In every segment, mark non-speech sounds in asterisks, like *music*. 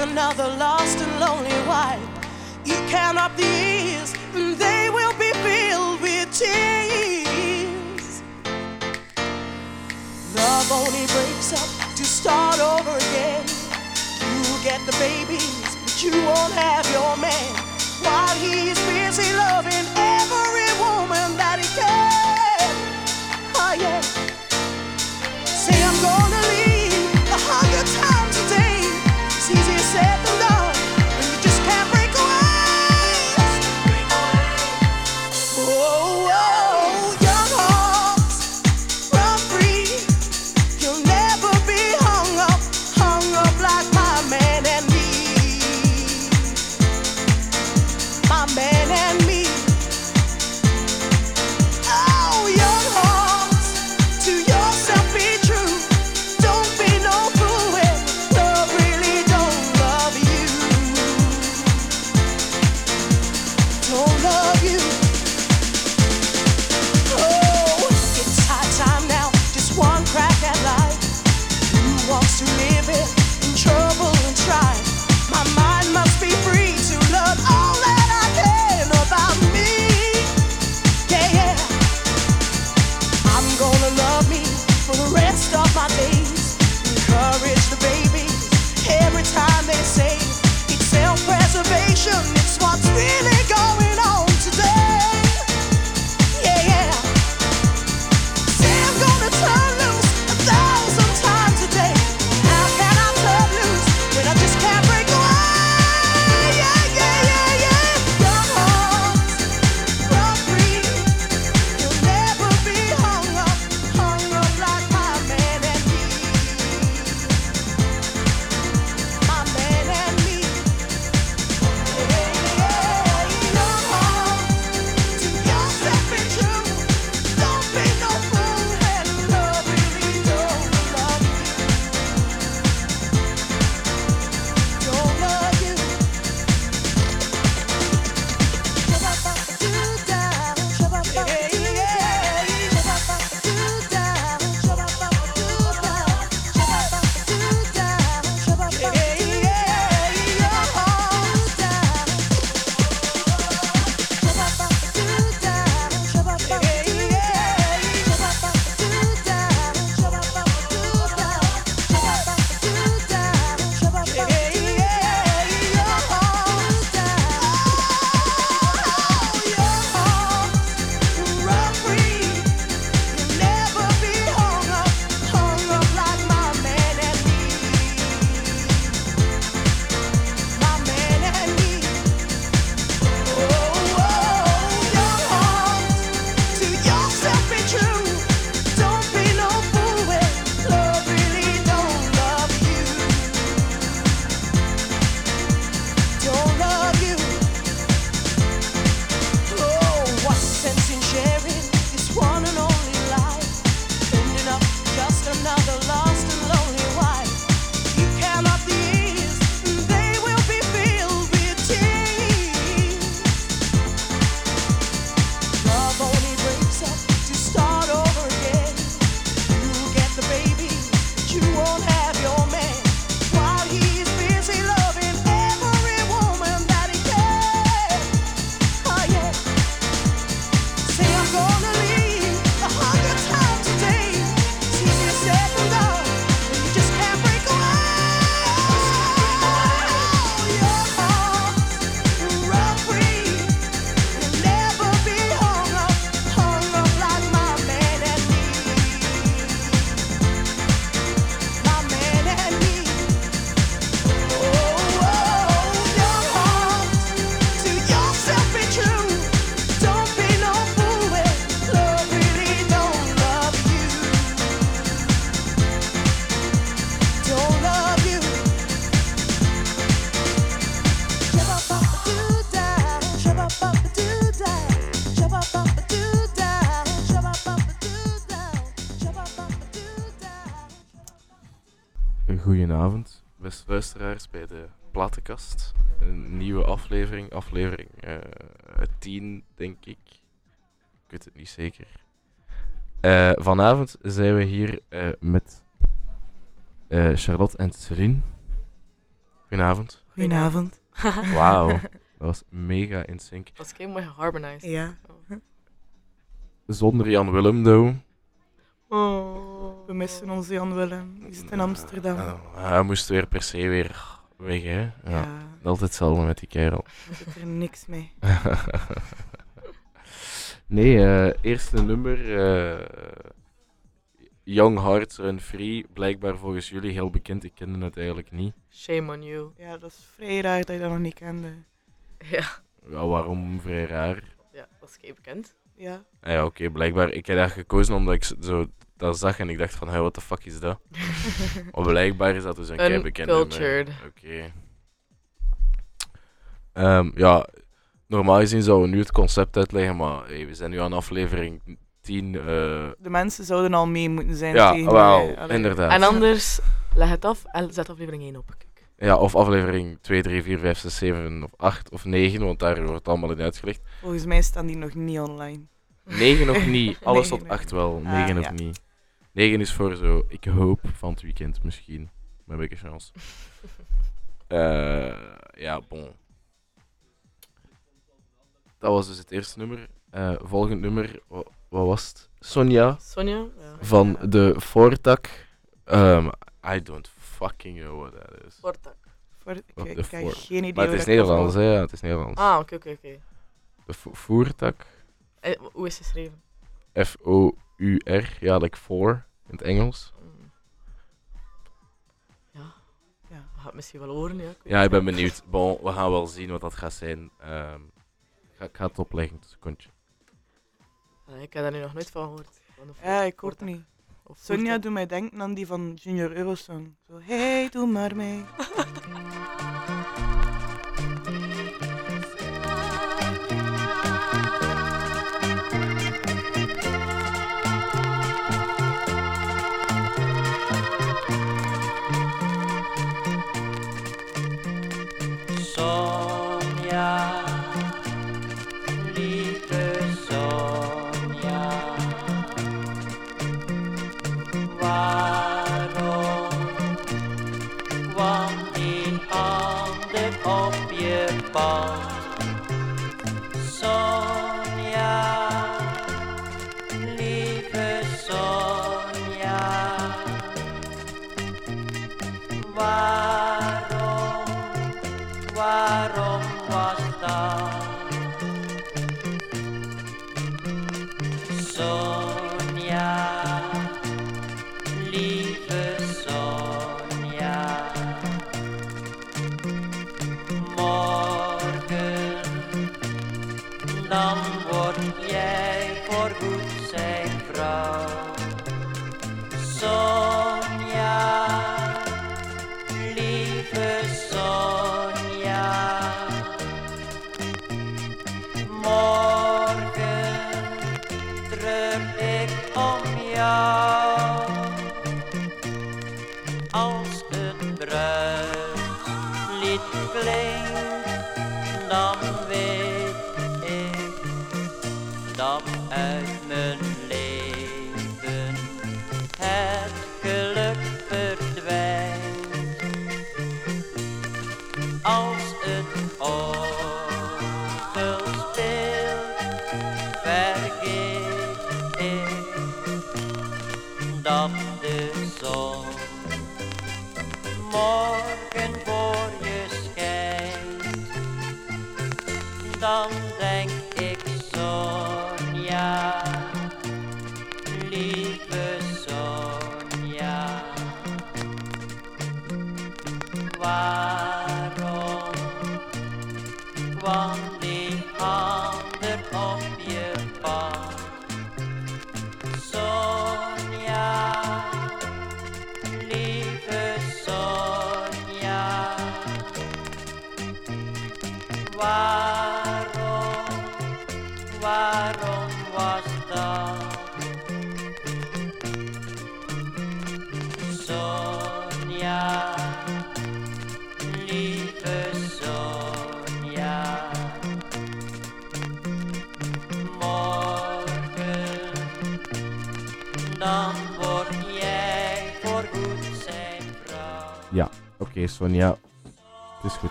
another lost and lonely wife. You count up the years, and they will be filled with tears. Love only breaks up to start over again. You get the babies, but you won't have your man while he's. luisteraars bij de Platenkast. Een nieuwe aflevering, aflevering eh, uh, 10, denk ik. Ik weet het niet zeker. Eh, vanavond zijn we hier eh, met Charlotte en Celine. Goedenavond. Goedenavond. Wauw, *laughs* dat was mega in sync. Dat was helemaal geharmonized. Ja. Zonder Jan Willem, though. Oh. we missen onze Jan Willem. Die zit in Amsterdam. Uh, hij moest weer per se weer weg, hè. Ja. Ja, Altijd hetzelfde met die kerel. *laughs* er zit er niks mee. *laughs* nee, eh, eerste nummer. eh, Young Hearts Run Free. Blijkbaar volgens jullie heel bekend. Ik kende het eigenlijk niet. Shame on you. Ja, dat is vrij raar dat je dat nog niet kende. *laughs* Ja, Ja, waarom vrij raar? ja dat is kei bekend. Ja, Ah ja, oké, blijkbaar. Ik heb dat gekozen omdat ik zo dat zag en ik dacht van, hey, what the fuck is dat? *laughs* Maar blijkbaar is dat dus een kei bekend nummer. Uncultured. Oké. Ehm, ja, normaal gezien zouden we nu het concept uitleggen, maar hey, we zijn nu aan aflevering 10. eh, de mensen zouden al mee moeten zijn ja, tegen wel. Allee. inderdaad. En anders, leg het af en zet aflevering 1 op. Ja, of aflevering 2, 3, 4, 5, 6, 7 of 8 of 9, want daar wordt het allemaal in uitgelegd. Volgens mij staan die nog niet online. 9 nog niet, *laughs* alles tot nog 8 wel, Ah, 9 nog ja. niet. 9 is voor zo, ik hoop van het weekend misschien, met een beetje chance. *laughs* Eh, ja, bon. Dat was dus het eerste nummer. Eh, volgend nummer, wa- wat was het? Sonja Sonja? Ja. van de Voortak. Ehm, I don't fucking know what that is. Portak. Voor, ik, heb voor- geen idee Maar het is Nederlands, hè? Ja, het is Nederlands. Ah, oké, oké, oké. De vo- Voertak. Eh, Hoe is het geschreven? F-O-U-R. Ja, like voor in het Engels. Mm. Ja, Ja. we gaan het misschien wel horen, ja. weet Ja, ik ben benieuwd. *laughs* Bon, we gaan wel zien wat dat gaat zijn. Ehm, ik, ga, ik ga het opleggen, een secondje. Allee, ik heb daar nu nog nooit van gehoord. Van de Ja, ik ook Portak. niet. Of Sonja doet mij denken aan die van Junior Eurosong. Zo, hey, doe maar mee. *laughs*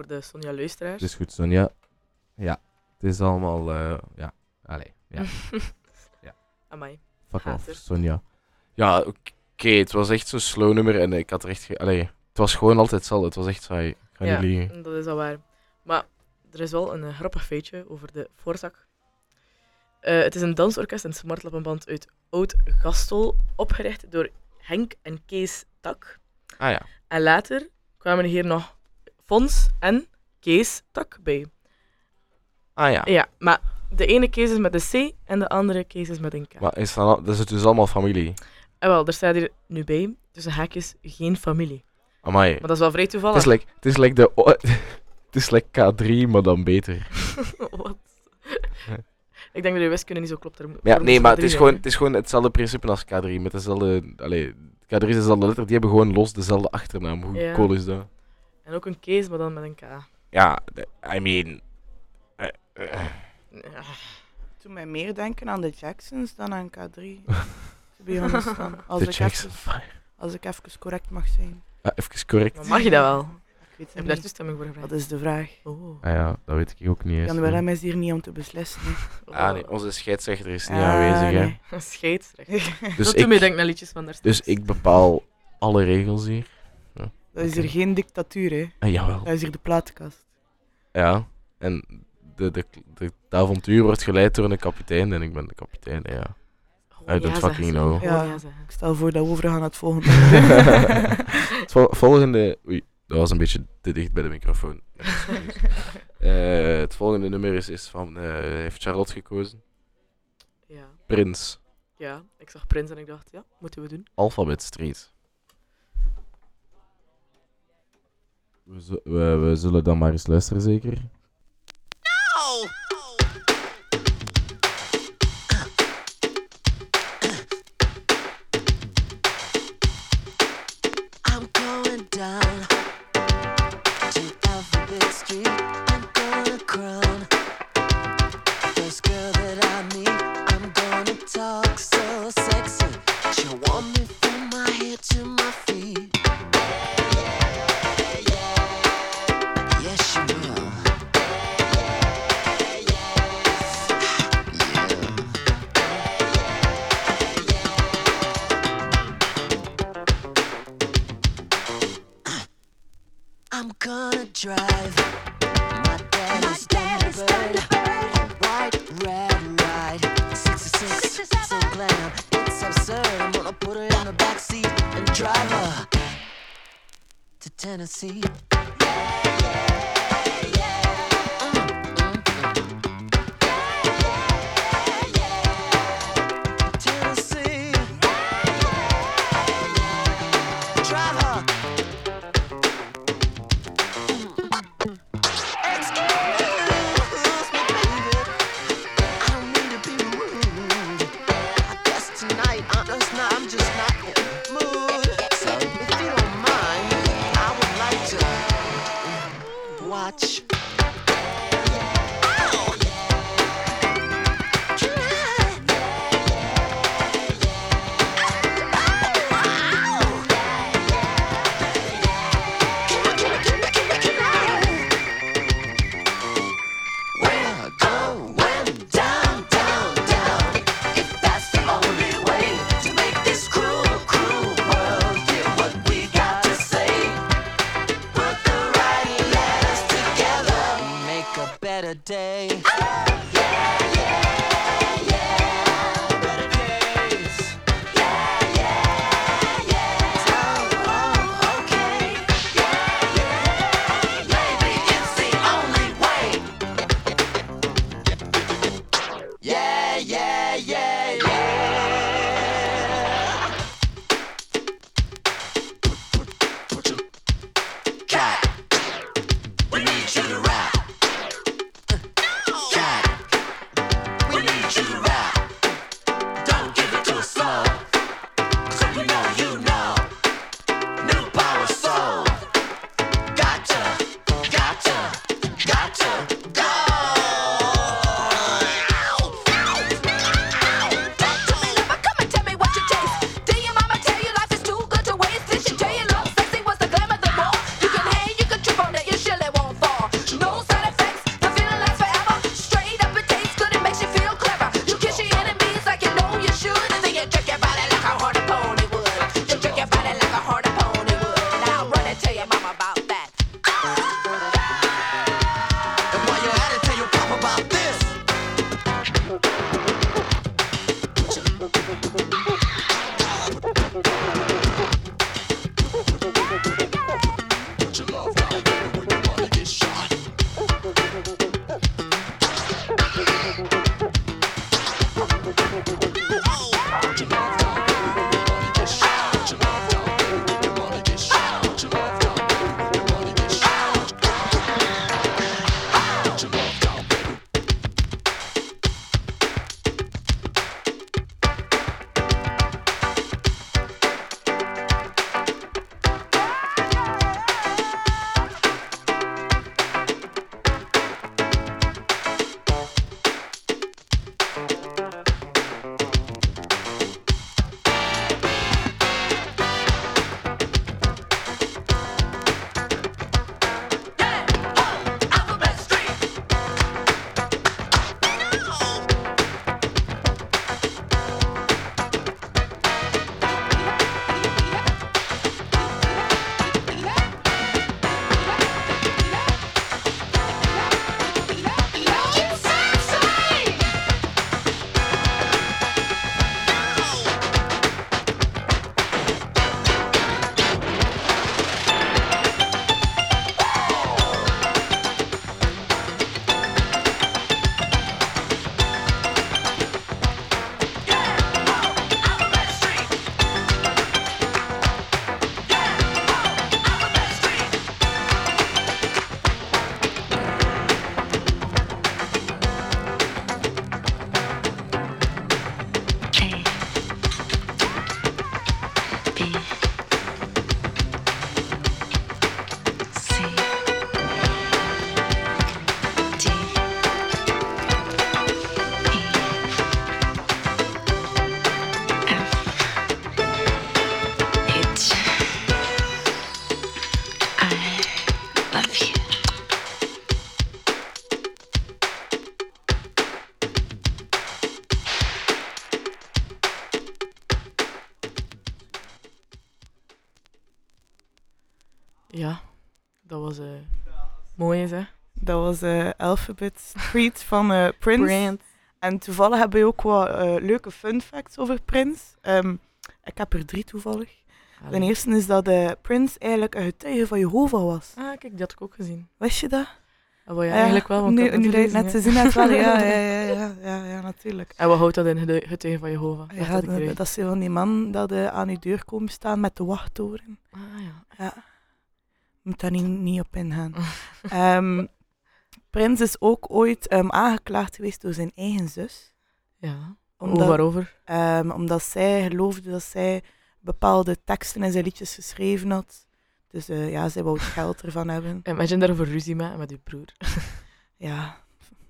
voor de Sonja luisteraars. Het is goed, Sonja. Ja, het is allemaal... eh, ja, allee. Ja, *laughs* Amai. fuck off, Hater. Sonja. Ja, oké, het was echt zo'n slow nummer en ik had er echt... ge- Allee, het was gewoon altijd hetzelfde. Het was echt saai. Ik ga Ja, niet liegen. dat is al waar. Maar er is wel een eh, grappig feitje over de voorzak. Eh, het is een dansorkest en smartlappenband uit Oud-Gastel, opgericht door Henk en Kees Tak. Ah ja. En later kwamen hier nog Fons en Kees Tak bij. Ah ja. Ja, maar de ene Kees is met een C en de andere Kees is met een K. Maar is dat, dat is dus allemaal familie? En wel, er staat hier nu bij, tussen haakjes, geen familie. Amai. Maar dat is wel vrij Het toevallig. is like, het is like de... o- *laughs* Het is like K3, maar dan beter. *laughs* Wat? Ik denk dat je wiskunde niet zo klopt. Er, ja, nee, maar het is, gewoon, het is gewoon hetzelfde principe als K3. Met dezelfde... Allee, K3 is dezelfde letter. Die hebben gewoon los dezelfde achternaam. Hoe Ja. cool is dat? En ook een Kees, maar dan met een K. Ja, I mean... eh, eh, Ja. Doe mij meer denken aan de Jacksons dan aan K3. *laughs* To be honest dan. Als, de ik Jackson even, 5. als ik even correct mag zijn. Ah, even correct. Maar mag je dat wel? Ik weet Heb het je daar niet. toestemming voor Dat gevraagd? is de vraag. Oh. Ah ja, dat weet ik ook niet eens. Jan Willem is hier niet om te beslissen. *laughs* Ah nee, onze scheidsrechter is niet Ah, aanwezig, hè. nee. Scheidsrechter. Dus dat doet mij ik, denken aan liedjes van daar dus ik bepaal alle regels hier. Dat is hier geen dictatuur, hè. Ah, jawel. Dat is hier de platenkast. Ja, en de, de, de, het avontuur wordt geleid door een kapitein en ik ben de kapitein, ja. Gewoon I don't ja fucking know. Gewoon Ja. Ik stel voor dat we overgaan naar het volgende. *laughs* Het vol- volgende... Oei, dat was een beetje te dicht bij de microfoon. *laughs* Eh, het volgende nummer is, is van... eh, heeft Charlotte gekozen? Ja. Prins. ja, ik zag Prins en ik dacht, ja, moeten we doen. Alphabet Street. We, we, zullen dan maar eens luisteren, zeker? I'm drive my daddy's Thunderbird, a white red ride, 66, so glam, it's absurd. I'm gonna put her in the backseat and drive her to. Tennessee. Was eh mooi, hè? Dat was eh Alphabet Street *laughs* van eh, Prince. En toevallig hebben we ook wat leuke fun facts over Prince. Ehm, ik heb er drie toevallig. De eerste is dat Prince eigenlijk een getuige van Jehovah was. Ah, kijk, die had ik ook gezien. Wist je dat? Ah, wel, ja, Ja, eigenlijk wel. Want nu, dat je net te zien hebt, wel. *laughs* Ja, ja, ja, ja, ja, ja, natuurlijk. En wat houdt dat in, getu- getuige van Jehovah? Ja, dat dat, dat is van die man dat aan je deur komt staan met de wachttoren. Ah, ja. Moet daar niet, niet op ingaan. *laughs* Ehm Prins is ook ooit ehm, aangeklaagd geweest door zijn eigen zus. Ja. Omdat, waarover? ehm, omdat zij geloofde dat zij bepaalde teksten in zijn liedjes geschreven had. Dus eh, ja, zij wou het geld ervan hebben. *laughs* Imagine daarover ruzie maken met uw broer. *laughs* Ja,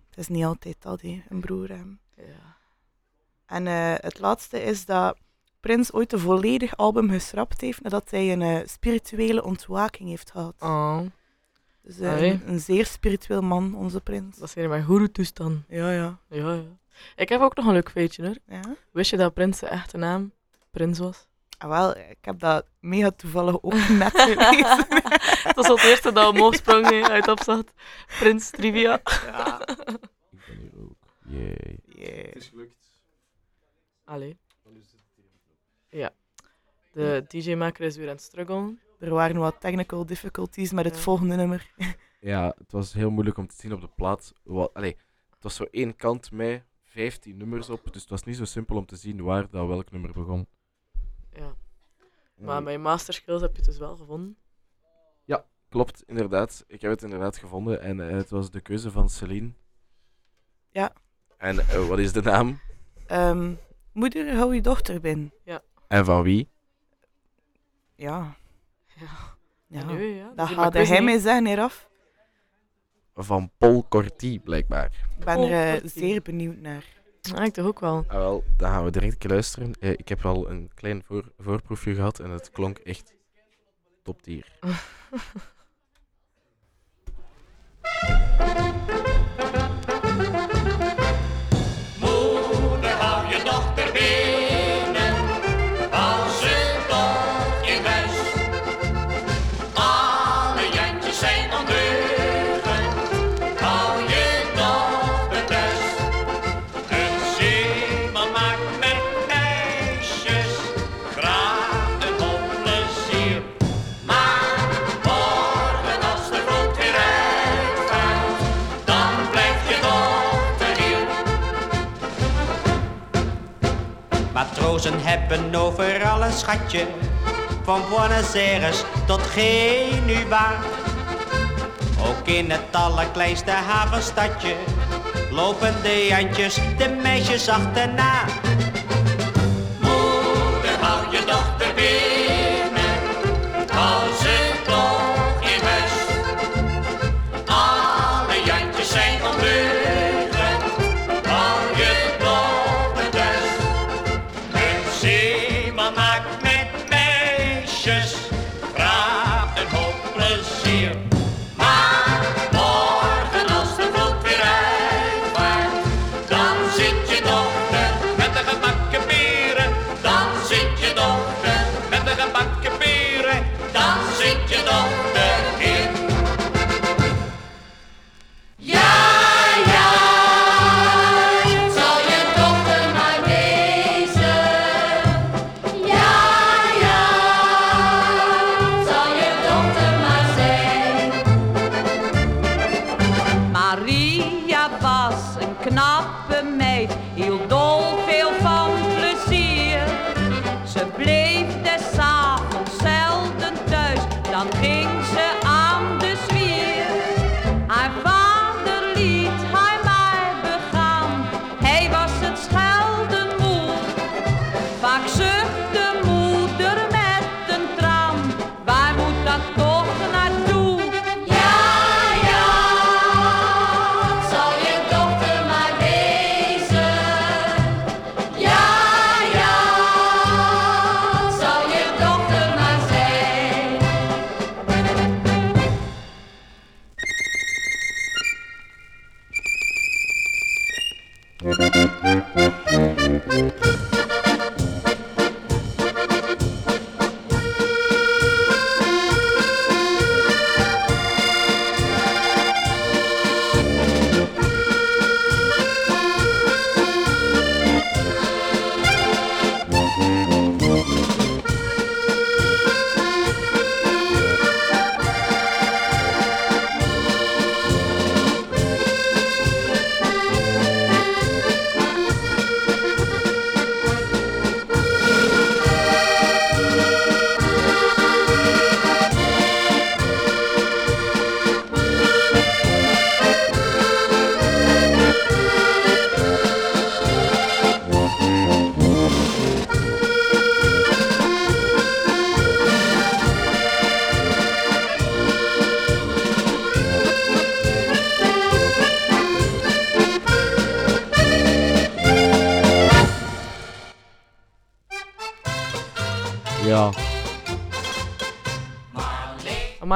het is niet altijd dat, een broer ja. En eh, het laatste is dat Prins ooit een volledig album geschrapt heeft nadat hij een eh, spirituele ontwaking heeft gehad. Oh, Dus eh, een, een zeer spiritueel man, onze prins. dat zijn mijn goeroe-toestand. Ja, ja. Ja, ja. Ik heb ook nog een leuk feitje, hoor. ja. Wist je dat Prins zijn echte naam Prins was? Ah, wel, ik heb dat mega toevallig ook *laughs* net gelezen. *laughs* dat was het eerste dat omhoog sprong uit opzat. Prins Trivia. ja. Ik ben hier ook. Yay. Yeah. is gelukt. Allee. Ja. De DJ-maker is weer aan het struggelen. Er waren wat technical difficulties met het Ja. volgende nummer. *laughs* Ja, het was heel moeilijk om te zien op de plaat. Wat, allee, het was zo één kant met 15 nummers op, dus het was niet zo simpel om te zien waar dat welk nummer begon. Ja. Maar mijn masterskills heb je dus wel gevonden. Klopt, inderdaad. Ik heb het inderdaad gevonden en eh, het was de keuze van Celine. Ja. En eh, wat is de naam? Ehm, moeder, hou je dochter binnen. En van wie? Ja. Ja. ja. Nu, ja. Dat Dus gaat hij mij niet- zeggen hieraf. Van Paul Corti, blijkbaar. Ik ben er eh, zeer benieuwd naar. Ah, ik toch ook wel. Ah, wel, dan gaan we direct een keer luisteren. Eh, ik heb al een klein voor, voorproefje gehad en het klonk echt top tier. *laughs* Matrozen hebben overal een schatje, van Buenos Aires tot Genua. Ook in het allerkleinste havenstadje lopen de Jantjes de meisjes achterna.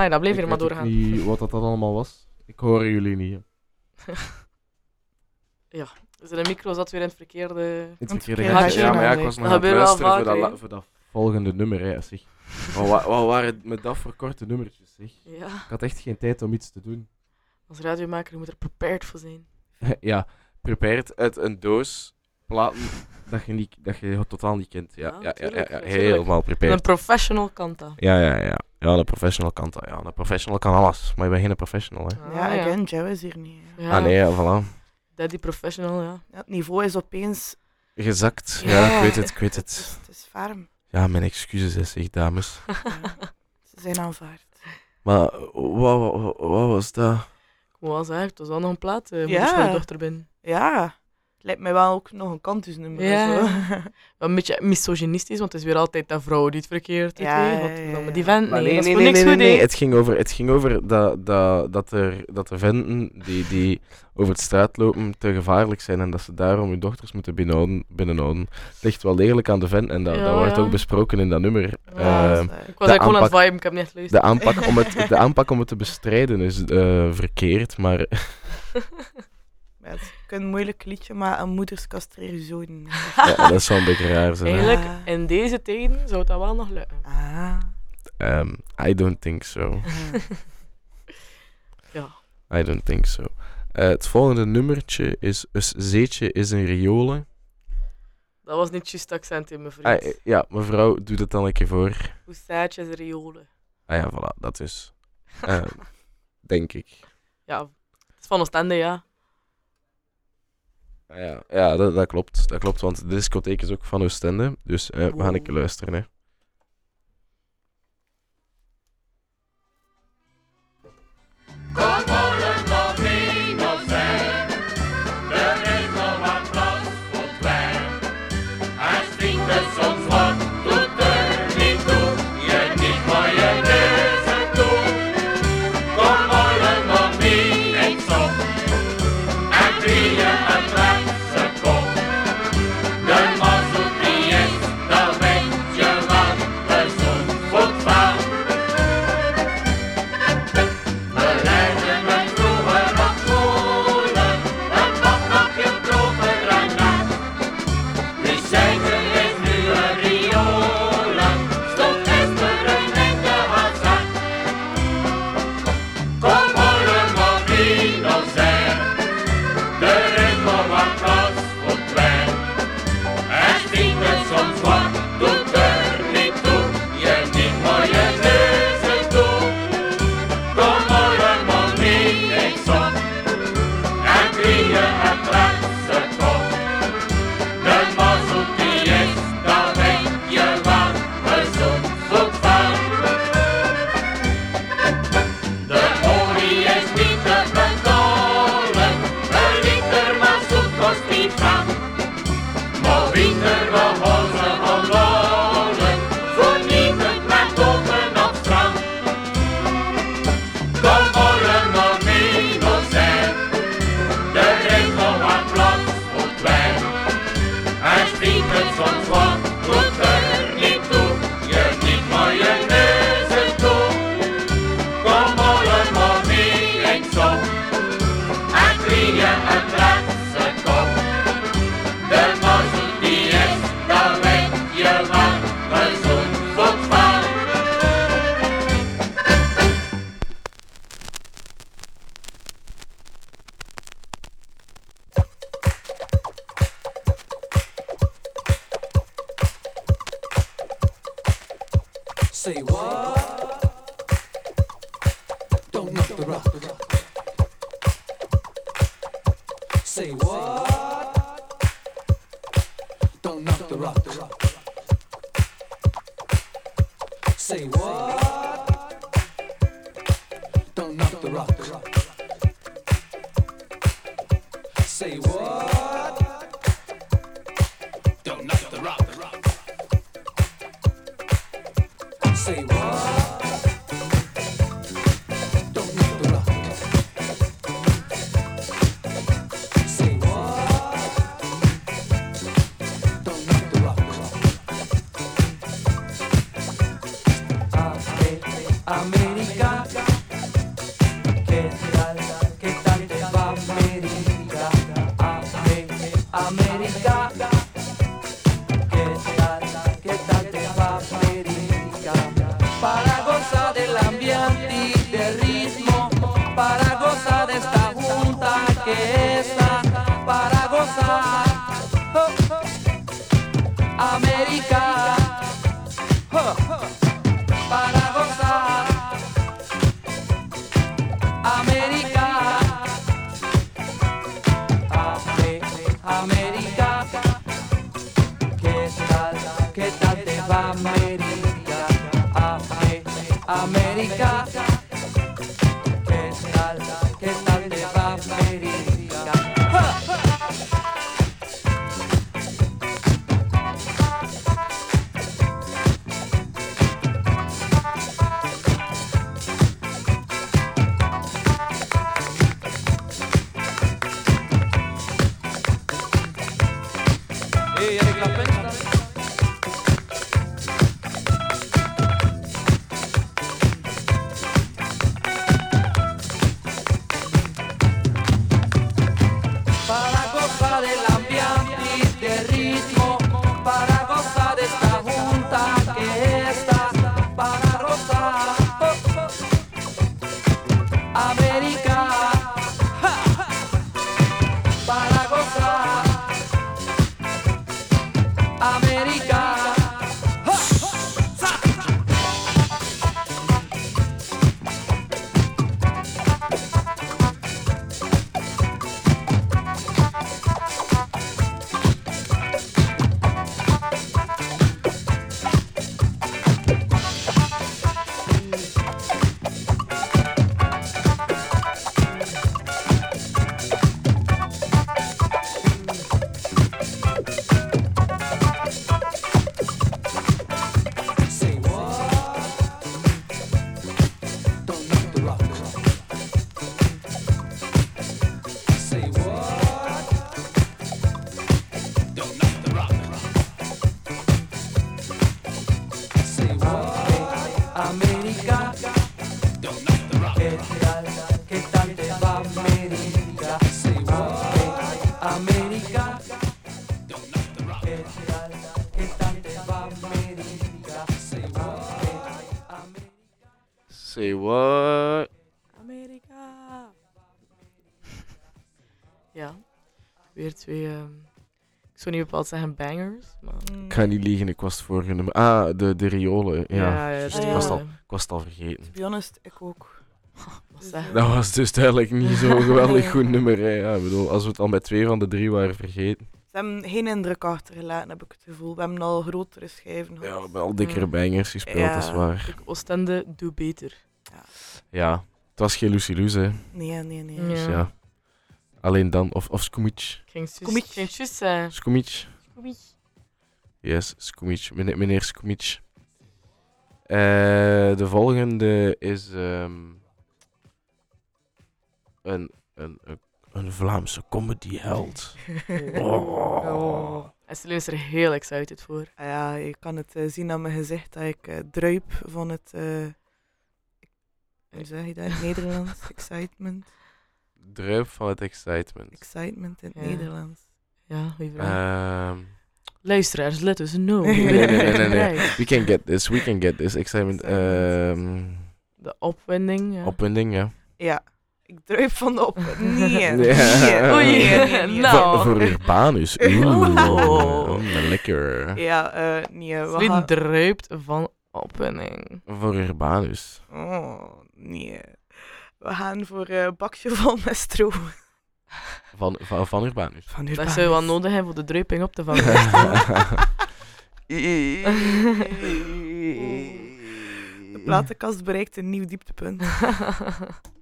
Amai, dat bleef ik hier maar doorgaan. niet wat dat allemaal was. Ik hoor jullie niet. *laughs* hè. Dus de micro zat weer in het verkeerde... In het het verkeerde. Ja, maar ja, ik was nog aan het luisteren voor dat, la- voor dat volgende nummer. Hè, zeg. *laughs* Wat, wa- wat waren het met dat voor korte nummertjes? Zeg. Ja, Ik had echt geen tijd om iets te doen. als radiomaker moet er prepared voor zijn. *laughs* ja, prepared uit een doos platen dat je, niet, dat je totaal niet kent. Ja, Ja, ja, ja, ja, helemaal Een prepared. professional kan dat. Ja, ja, ja. Ja, een professional kan dat. Ja, een professional kan alles. Maar je bent geen professional, hè. Ja, Ah, again, Joe is hier niet. hè. Ah, nee, ja, voilà. Daddy professional, ja. Ja, het niveau is opeens... Gezakt. Ja, Ja. ik weet het, ik weet Het is, het. is ferm. Ja, mijn excuses, hè, zeg, dames. Ja, ze zijn aanvaard. Maar eh, wat, wat, wat, was dat? Wel zeggen, het was wel nog een plaat. Uh, Ja. ja. mijn dochter binnen. Ja, het lijkt mij wel ook nog een kantusnummer. Ja. *laughs* Een beetje misogynistisch, want het is weer altijd dat vrouw die het verkeerd. Ja, ja, Wat ja, die vent, nee, hè. Het ging over, het ging over dat, dat, dat, er, dat de venten die, die over de straat lopen te gevaarlijk zijn en dat ze daarom hun dochters moeten binnenhouden. binnenhouden. Het ligt wel degelijk aan de vent en dat, Ja, dat wordt ja. ook besproken in dat nummer. Ja, dat is waar. Ik was eigenlijk gewoon aan het viben, ik heb niet echt de, geluisterd. aanpak om het, *laughs* de aanpak om het te bestrijden is eh, verkeerd, maar *laughs* Ja, het is een moeilijk liedje, maar een moeders castreren zoden. ja, dat is wel een beetje raar. Hè. Eigenlijk, Ah. in deze tijden zou dat wel nog lukken. Ah. Ehm, I don't think so. *laughs* Ja. I don't think so. Eh, het volgende nummertje is Een zeetje is een riolen. Dat was niet juist accent in mijn vriend. Ah, eh, ja, mevrouw, doe dat dan een keer voor. Hoe staatjes riolen. Ah ja, voilà, dat is. Ehm, *laughs* denk ik. Ja, het is van Oostende, ja. Ja, ja dat, dat, klopt. dat klopt, want de discotheek is ook van Oostende. Dus eh, we gaan een keer luisteren. Hè. Ik zou niet bepaald zeggen bangers, maar. Mm. Ik ga niet liegen, ik was het vorige nummer. Ah, de, de riolen. Ja, ja, ik, ja. was het al, ik was het al vergeten. To be honest, ik ook. *laughs* Wat zeg. Dat was dus duidelijk niet zo'n *laughs* geweldig goed nummer. Hè. Ja, ik bedoel, als we het al met twee van de drie waren vergeten. Ze hebben geen indruk achtergelaten, heb ik het gevoel. We hebben al grotere schijven Ja, we hebben al dikkere Mm. bangers gespeeld, Ja. dat is waar. Oostende, doe beter. Ja, het was geen Lucy Luz, hè. Nee, nee, nee. Ja. Dus ja. Alleen dan, of, of Skumic. Ging. Skumic. Yes, Skumic. Meneer, meneer Skumic. Eh, de volgende is ehm, een, een, een, een Vlaamse comedyheld. *laughs* Oh. En Celine is er heel excited voor. Ah ja, je kan het eh, zien aan mijn gezicht dat ik eh, druip van het... eh, hoe zeg je dat in het Nederlands? *laughs* Excitement. Druip van het excitement. Excitement in het Ja. Nederlands. Ja, vraag. Ehm, Luisteraars, let us know. *laughs* Nee, nee, nee, nee, we can get this, we can get this. Excitement. Ehm, De opwinding. Ja. opwinding, ja. Ja, ik druip van de op... *laughs* Nee, Ja. Oei, *laughs* nou. Voor, Urbanus. Oeh, lekker. Ja, eh nee, gaan... druipt van opwinding. Voor Urbanus. Oh, nee. We gaan voor eh bakje *laughs* vol met stro. Van, van, van Urbanus. Van Dat zou je wel nodig hebben voor de druiping op te vangen. *laughs* De platenkast bereikt een nieuw dieptepunt. *laughs*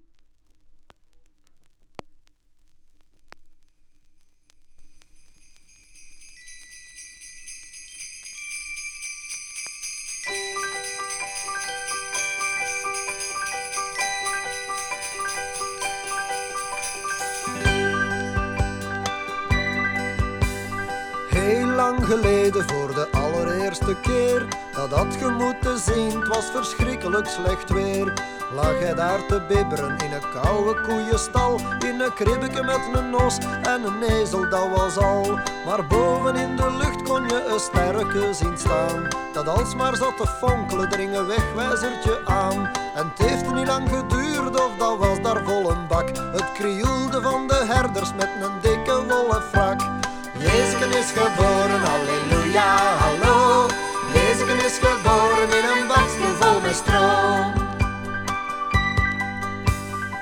voor de allereerste keer. Dat had je moeten zien, het was verschrikkelijk slecht weer. Lag hij daar te bibberen in een koude koeienstal In een kribbeke met een nos en een ezel, dat was al. Maar boven in de lucht kon je een sterke zien staan. Dat alsmaar zat te fonkelen, dring een wegwijzertje aan. En het heeft niet lang geduurd of dat was daar vol een bak. Het krioelde van de herders met een dikke wollen frak Jezus is geboren, halleluja, hallo. Jezus is geboren in een bakstoel vol met stro.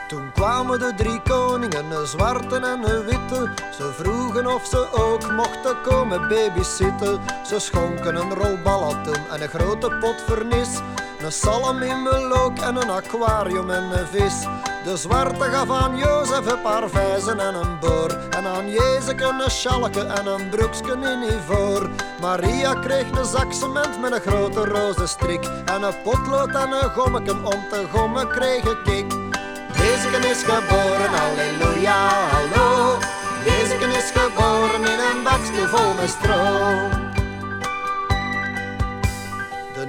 Toen kwamen de drie koningen, een zwarte en een witte. Ze vroegen of ze ook mochten komen babysitten. Ze schonken een rol ballatoen en een grote pot vernis. Een salm in melook en een aquarium en een vis. De zwarte gaf aan Jozef een paar vijzen en een boor. En aan Jezus een schalke en een broeksken in ivoor. Maria kreeg een zak cement met een grote roze strik. En een potlood en een gommeken om te gommen kreeg ik. Jezus is geboren, halleluja, hallo. Jezus is geboren in een bakstoel vol met stro.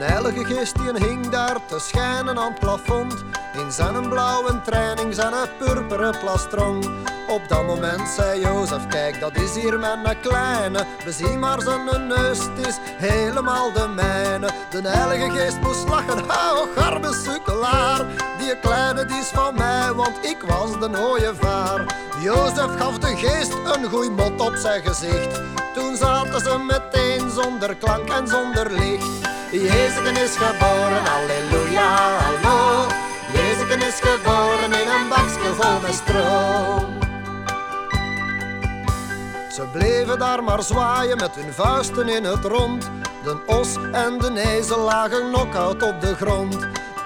De heilige geest die hing daar te schijnen aan het plafond. In zijn blauwe training, zijn purperen plastron Op dat moment zei Jozef, kijk dat is hier mijn kleine. We zien maar zijn neus, het is helemaal de mijne. De heilige geest moest lachen, hou garbe sukkelaar. Die kleine die is van mij, want ik was de ooievaar Jozef gaf de geest een goeie mot op zijn gezicht. Toen zaten ze meteen zonder klank en zonder licht Jezus is geboren, halleluja, hallo. Jezus is geboren in een bakje vol met stro. Ze bleven daar maar zwaaien met hun vuisten in het rond. De os en de ezel lagen knock-out op de grond.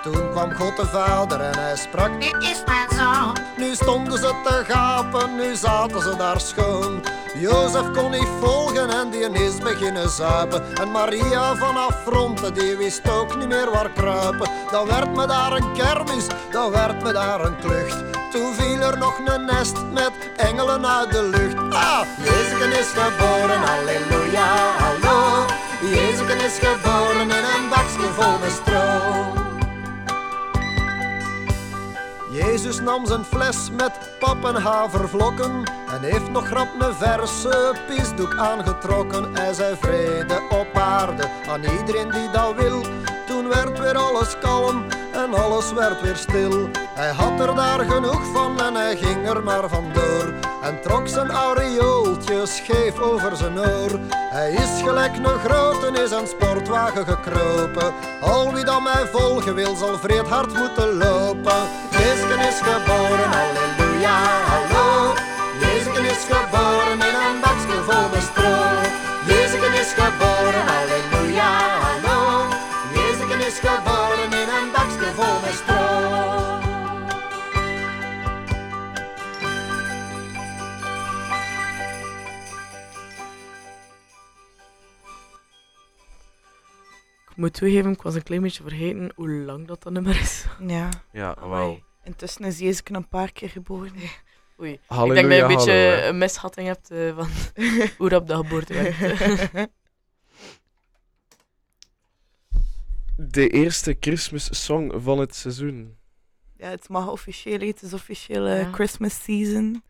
Toen kwam God de Vader en hij sprak, dit is mijn zoon. Nu stonden ze te gapen, nu zaten ze daar schoon. Jozef kon niet volgen en die is beginnen zuipen. En Maria vanaf fronten, die wist ook niet meer waar kruipen. Dan werd me daar een kermis, dan werd me daar een klucht. Toen viel er nog een nest met engelen uit de lucht. Ah, Jezus is geboren, halleluja, hallo. Jezus is geboren in een bakje vol met stro. Jezus nam zijn fles met pap en en heeft nog grap een verse pisdoek aangetrokken. Hij zei vrede op aarde aan iedereen die dat wil. Toen werd weer alles kalm en alles werd weer stil. Hij had er daar genoeg van en hij ging er maar vandoor. En trok zijn aureooltje scheef over zijn oor. Hij is gelijk een grote is een sportwagen gekropen. Al wie dan mij volgen wil, zal vreed hard moeten lopen. Jezus is geboren, halleluja, hallo. Jezus is geboren in een bakje vol met Ik moet toegeven, ik was een klein beetje vergeten hoe lang dat, dat nummer is. Ja. Ja, Amai. wel. Intussen is Jezus een paar keer geboren. Oei. ik denk dat je een beetje een misvatting hebt eh, van *laughs* hoe rap de geboorte werd. *laughs* De eerste Christmas-song van het seizoen. Ja, het mag officieel, het is officieel eh, Ja. Christmas season.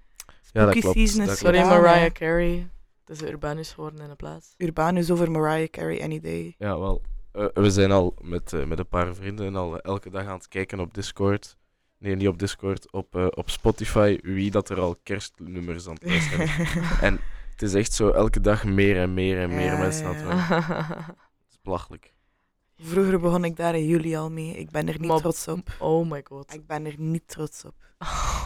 Ja, dat klopt. season is dat Sorry Mariah. Carey. Het is Urbanus geworden in de plaats. Urbanus over Mariah Carey any day. Ja, wel. Eh, we zijn al met, eh, met een paar vrienden al elke dag aan het kijken op Discord. Nee, niet op Discord, op, eh, op Spotify. Wie dat er al kerstnummers aan het luisteren is. *laughs* En het is echt zo elke dag meer en meer en meer Ja, mensen aan het doen. Het is belachelijk. Vroeger begon ik daar in juli al mee. Ik ben er niet Maar- trots op. oh my god. Ik ben er niet trots op.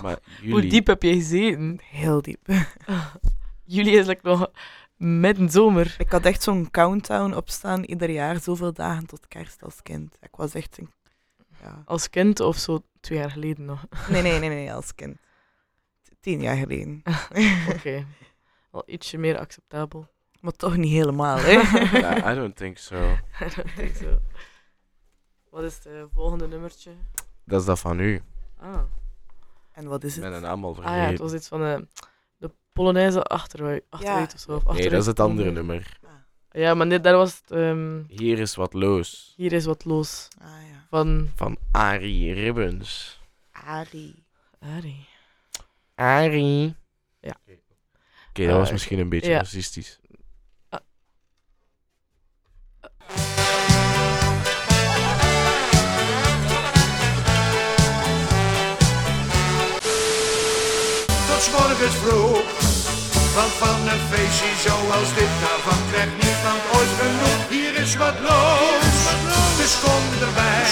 Maar Hoe diep heb je gezeten? Heel diep. *laughs* Jullie is like nog midden zomer. Ik had echt zo'n countdown opstaan ieder jaar, zoveel dagen tot kerst als kind. Ik was echt een... Ja. Als kind of zo twee jaar geleden nog. Nee, nee, nee, nee, als kind. Tien jaar geleden. *laughs* Oké. Wel ietsje meer acceptabel. Maar toch niet helemaal, hè? *laughs* I don't think so. I don't think so. Wat is het volgende nummertje? Dat is dat van u. Ah. En wat is Ik het? ben een naam al ah ja, het vergeten. was iets van eh, de Polonaise achteruit, achteruit of zo. Of nee, dat is het andere nummer. Ja, maar dit, daar was het... ehm, Hier is wat los. hier is wat los. Ah ja. Van Van Arie Ribbons. Ari. Ari. Arie. Ja. Oké, dat was Eh, misschien een beetje ja. racistisch. Want van een feestje zoals dit daarvan krijgt niemand ooit genoeg. Hier is wat los, dus kom erbij.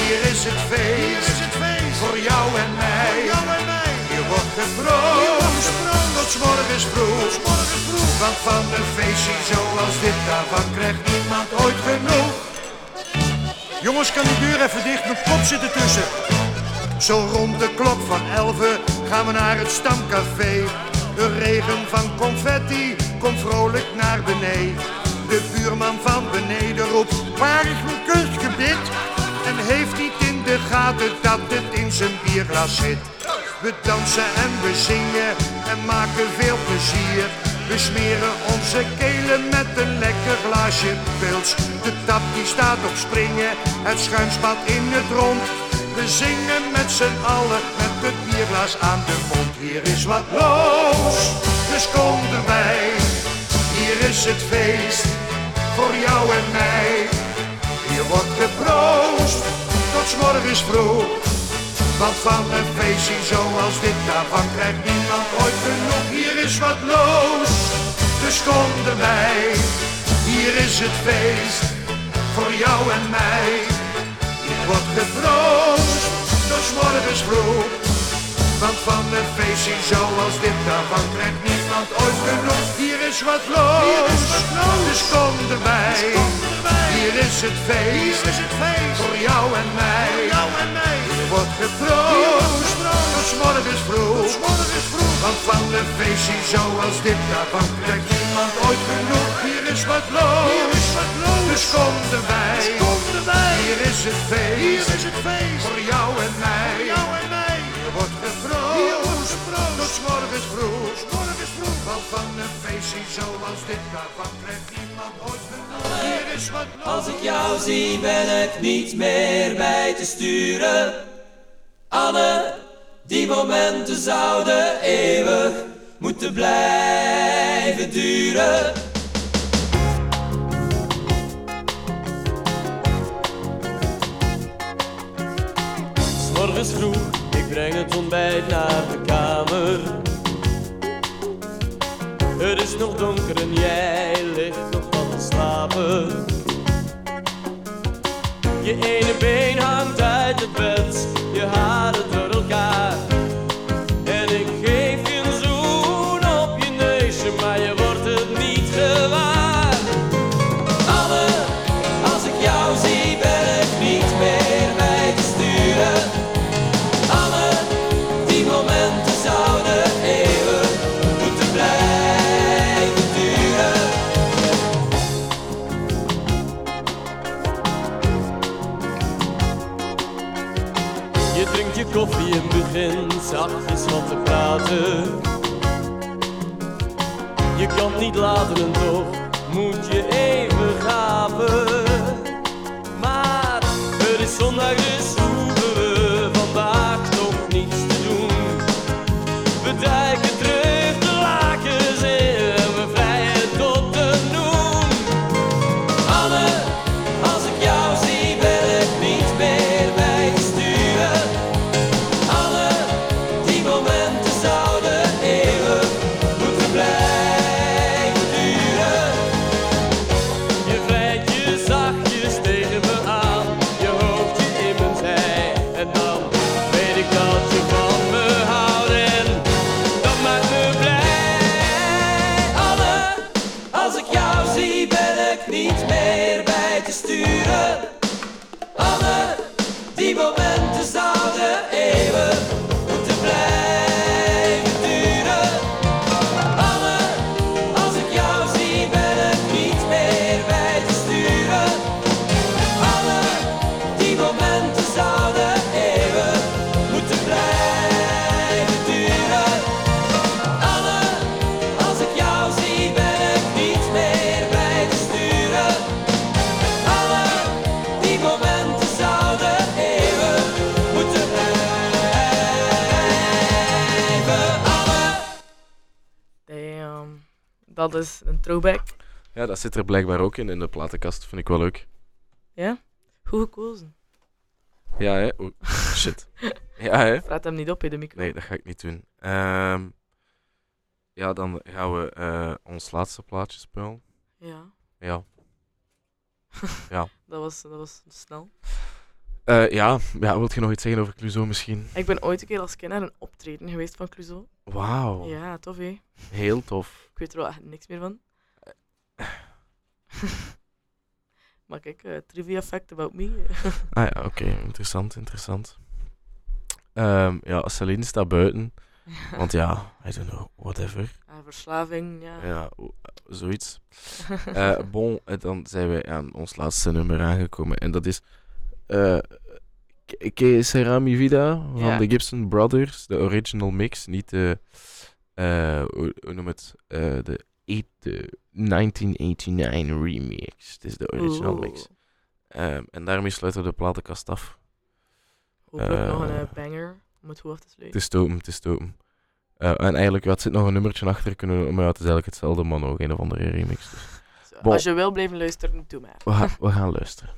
Hier is het feest, voor jou en mij. Hier wordt geproost, tot 's morgens vroeg. Want van een feestje zoals dit daarvan krijgt niemand ooit genoeg. Jongens, kan die deur even dicht? Mijn kop zit ertussen. Zo rond de klok van elven gaan we naar het stamcafé. Een regen van confetti komt vrolijk naar beneden. De buurman van beneden roept, waar is mijn kunstgebit? En heeft niet in de gaten dat het in zijn bierglas zit. We dansen en we zingen en maken veel plezier. We smeren onze kelen met een lekker glaasje pils. De tap die staat op springen, het schuim spat in het rond. We zingen met z'n allen met het bierglas aan de mond. Hier is wat los, dus kom erbij. Hier is het feest voor jou en mij. Hier wordt geproost tot morgens vroeg. Want van een feestje zoals dit, daarvan krijgt niemand ooit genoeg. Hier is wat los, dus kom erbij. Hier is het feest voor jou en mij. Hier wordt vroeg. Want van een feestje zoals dit, daarvan krijgt niemand ooit genoeg. Hier is wat los, dus kom erbij. Hier is het feest, voor jou en mij. Hier wordt geproost, tot morgens vroeg. Want van een feestje zoals dit, daarvan krijgt niemand ooit genoeg. Hier is wat los, dus kom erbij. Hier is het feest, voor jou en mij. Tot 's morgens vroeg. Want van een feestje zoals dit, daarvan krijgt niemand ooit genoeg. Hier is wat. Als ik jou zie ben ik niet meer bij te sturen. Anne, die momenten zouden eeuwig moeten blijven duren. vroeg, ik breng het ontbijt naar de kamer. Het is nog donker en jij ligt nog wat te slapen. Je ene been hangt uit het bed, begint zachtjes wat te praten. Je kan niet laten en toch moet je even gapen. Dat is een throwback. Ja, dat zit er blijkbaar ook in, in de platenkast. Vind ik wel leuk. Ja? Goed gekozen. Ja, hè? Shit. *laughs* Ja, hè? Praat hem niet op in de micro. Nee, dat ga ik niet doen. Ehm, ja, dan gaan we eh, ons laatste plaatje spelen. Ja. Ja. *laughs* Ja. Dat was, dat was snel. Eh, ja, ja, wilt je nog iets zeggen over Clouseau misschien? Ik ben ooit een keer als kind naar een optreden geweest van Clouseau. Wauw. Ja, tof hè. Heel tof. Ik weet er wel echt niks meer van. *laughs* maar kijk, eh, trivia fact about me. *laughs* Ah ja, oké. Interessant, interessant. Ehm, ja, Celine staat buiten. Want ja, I don't know, whatever. Verslaving, ja. Ja, zoiets. Eh, *laughs* bon, dan zijn wij aan ons laatste nummer aangekomen. En dat is eh Que Mi Vida van Ja. de Gibson Brothers. De original mix, niet de... eh, hoe, noem het? Eh, de, eight- de 1989 remix. Het is de original Oeh. mix. Ehm, en daarmee sluiten we de platenkast af. Hopelijk nog een banger om het goed af te Het sluiten. is stopen, het is. Eh, en eigenlijk, het zit nog een nummertje achter kunnen, maar ja, het is eigenlijk hetzelfde, maar nog een of andere remix. Dus. Als je wil blijven luisteren, doe maar. We, gaan- we gaan luisteren.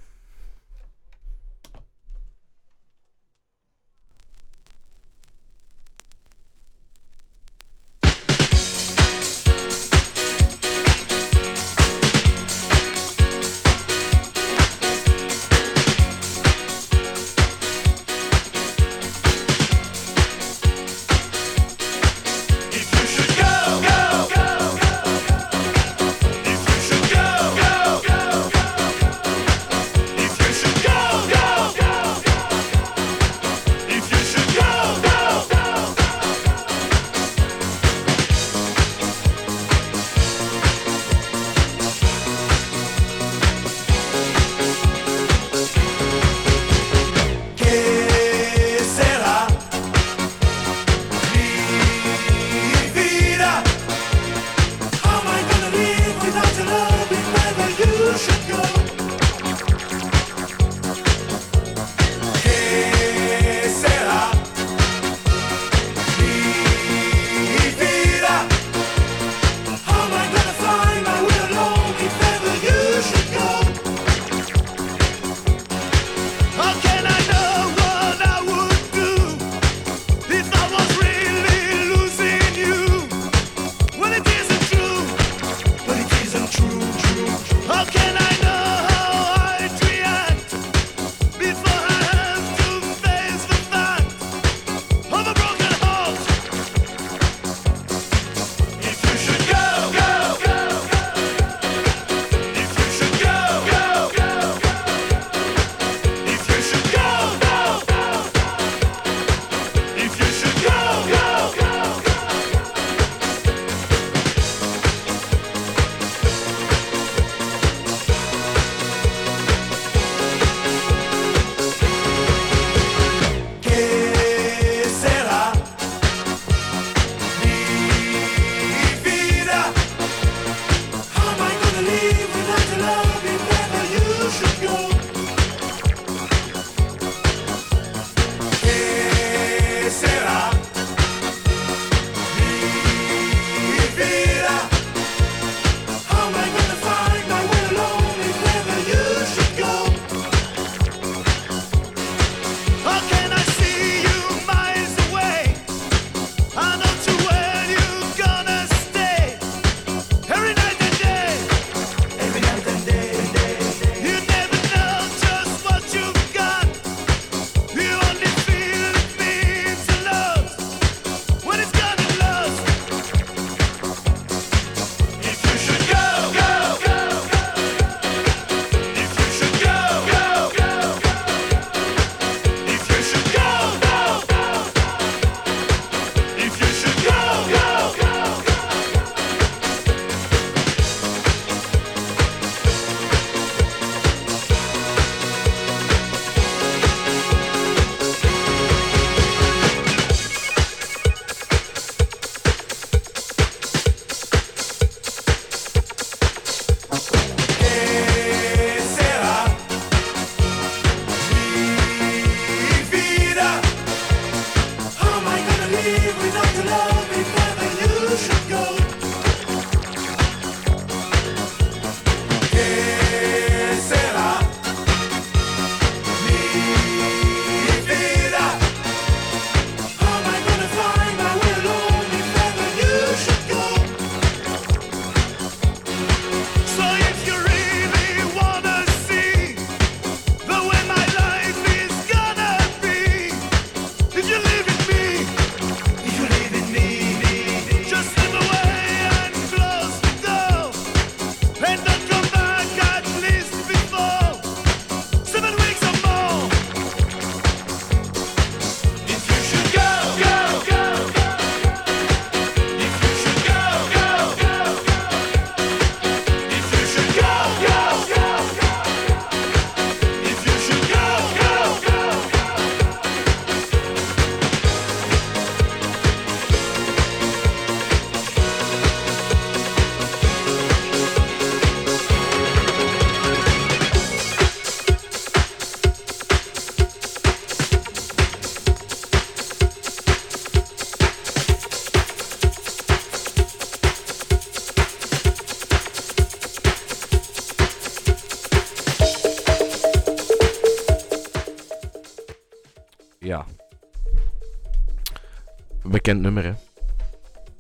Bekend nummer, hè.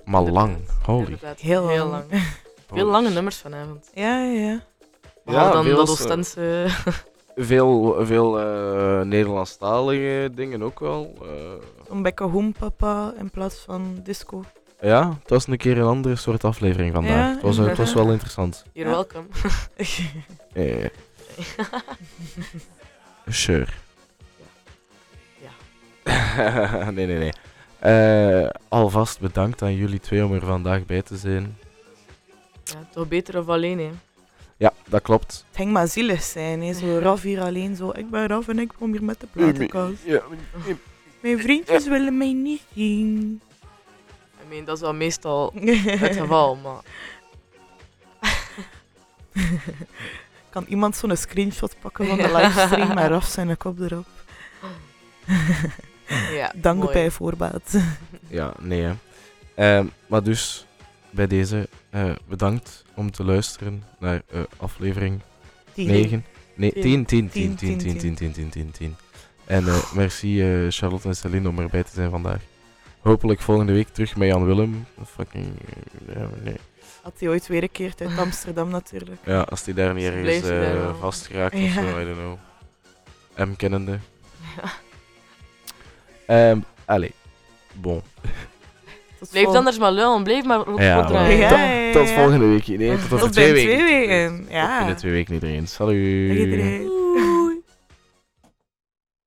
Maar lang. Holy. Heel heel lang. lang. *laughs* Veel lange nummers vanavond. Ja, ja, ja. Behalve dan veel dat Oostense... *laughs* Veel, veel eh, Nederlandstalige dingen ook wel. eh. Een bekke hoempapa in plaats van disco. ja, het was een keer een andere soort aflevering vandaag. Ja, het, was, eh, het was wel interessant. You're Ja. welcome. *laughs* Eh, sure. Ja. nee, nee, nee. Eh, alvast bedankt aan jullie twee om er vandaag bij te zijn. Ja, toch beter of alleen, hè. Ja, dat klopt. Het ging maar zielig zijn, hè. zo Raf hier alleen zo. Ik ben Raf en ik kom hier met de platenkast. Ja, Mijn vriendjes willen mij niet zien. I mean, dat is wel meestal *laughs* het geval, maar... *laughs* kan iemand zo'n screenshot pakken van de livestream *laughs* met Raf zijn kop erop? Ja, *laughs* Dank mooi. bij voorbaat. *laughs* Ja, nee hè. Ehm, maar dus, bij deze, eh, bedankt om te luisteren naar eh, aflevering Tien. 9. Nee, Tien. 10, 10, 10, Tien, 10, 10, tien, 10, 10, 10, 10, 10. En eh, merci Charlotte en Celine om erbij te zijn vandaag. Hopelijk volgende week terug met Jan Willem. Fucking, nee. Had hij ooit weer een keer uit Amsterdam *laughs* natuurlijk. Ja, als die daar niet ergens hij vastgeraakt of Ja. zo, I don't know. M kennende. Ja. Ehm allee, bon. Tot Blijf vol- anders maar lullen, blijf maar ook Ja, voortdraaien. Ja, tot, ja, ja, tot ja. volgende week. Nee, tot over Tot twee binnen weken. twee weken, Tot ja. binnen twee weken iedereen. Salut. Dag iedereen.